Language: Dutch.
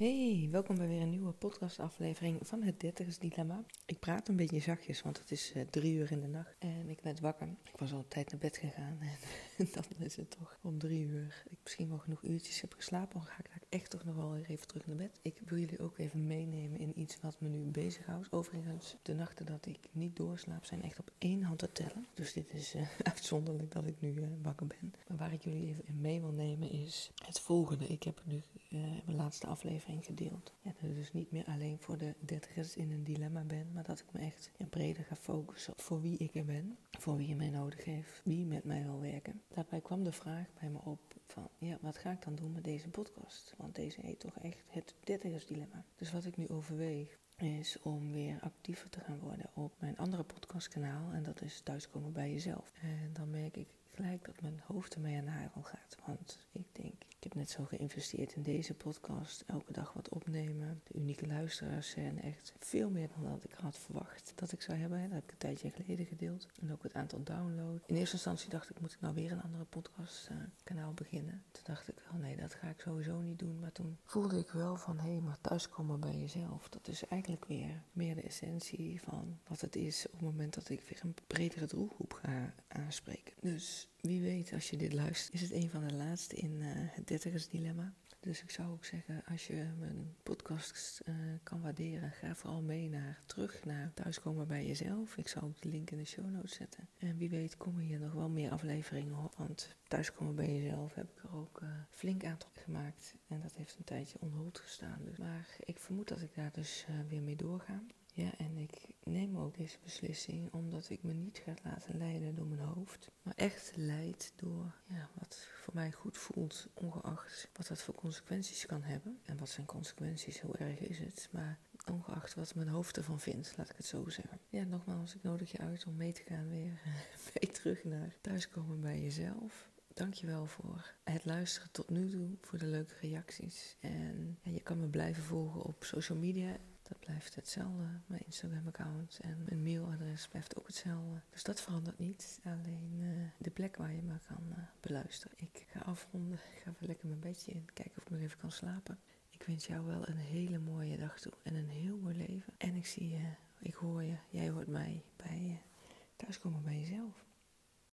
Hey, welkom bij weer een nieuwe podcastaflevering van het Dertigers Dilemma. Ik praat een beetje zachtjes, want het is uh, drie uur in de nacht en ik ben wakker. Ik was al op tijd naar bed gegaan en dan is het toch om drie uur. Ik misschien wel genoeg uurtjes heb geslapen, dan ga ik daar echt toch nog wel weer even terug naar bed. Ik wil jullie ook even meenemen in iets wat me nu bezighoudt. Overigens, de nachten dat ik niet doorslaap zijn echt op één hand te tellen. Dus dit is uh, uitzonderlijk dat ik nu uh, wakker ben. Maar waar ik jullie even mee wil nemen is het volgende. Ik heb nu mijn laatste aflevering gedeeld. Ja, dat ik dus niet meer alleen voor de dertigers in een dilemma ben, maar dat ik me echt breder ga focussen op voor wie ik er ben, voor wie je mij nodig heeft, wie met mij wil werken. Daarbij kwam de vraag bij me op van, ja, wat ga ik dan doen met deze podcast? Want deze heet toch echt het dertigersdilemma. Dus wat ik nu overweeg, is om weer actiever te gaan worden op mijn andere podcastkanaal. En dat is Thuiskomen bij Jezelf. En dan merk ik gelijk dat mijn hoofd ermee aan de hagel gaat. Want ik denk, ik heb net zo geïnvesteerd in deze podcast. Elke dag wat opnemen. De unieke luisteraars zijn echt veel meer dan dat ik had verwacht dat ik zou hebben. Dat heb ik een tijdje geleden gedeeld. En ook het aantal downloads. In eerste instantie dacht ik, moet ik nou weer een andere podcastkanaal beginnen? Toen dacht ik wel, nee, dat ga ik sowieso niet doen. Maar toen voelde ik wel van, hé, hey, maar thuiskomen bij jezelf. Dat is eigenlijk weer meer de essentie van wat het is op het moment dat ik weer een bredere doelgroep ga aanspreken. Dus wie weet, als je dit luistert, is het een van de laatste in uh, het dertigersdilemma. Dus ik zou ook zeggen, als je mijn podcast uh, kan waarderen, ga vooral mee naar, terug naar thuiskomen bij jezelf. Ik zal ook de link in de show notes zetten. En wie weet komen hier nog wel meer afleveringen op. Want thuiskomen bij jezelf heb ik er ook uh, flink aantal gemaakt. En dat heeft een tijdje onhold gestaan. Dus. Maar ik vermoed dat ik daar dus weer mee doorga. Ja, en ik deze beslissing omdat ik me niet ga laten leiden door mijn hoofd, maar echt leid door ja, wat voor mij goed voelt, ongeacht wat dat voor consequenties kan hebben. En wat zijn consequenties, hoe erg is het, maar ongeacht wat mijn hoofd ervan vindt, laat ik het zo zeggen. Ja, nogmaals, ik nodig je uit om mee te gaan weer mee terug naar thuiskomen bij jezelf. Dankjewel voor het luisteren tot nu toe, voor de leuke reacties. En ja, je kan me blijven volgen op social media dat blijft hetzelfde. Mijn Instagram-account en mijn mailadres blijft ook hetzelfde. Dus dat verandert niet. Alleen uh, de plek waar je me kan uh, beluisteren. Ik ga afronden. Ga even lekker mijn bedje in. Kijken of ik nog even kan slapen. Ik wens jou wel een hele mooie dag toe. En een heel mooi leven. En ik zie je, ik hoor je, jij hoort mij bij thuiskomen bij jezelf.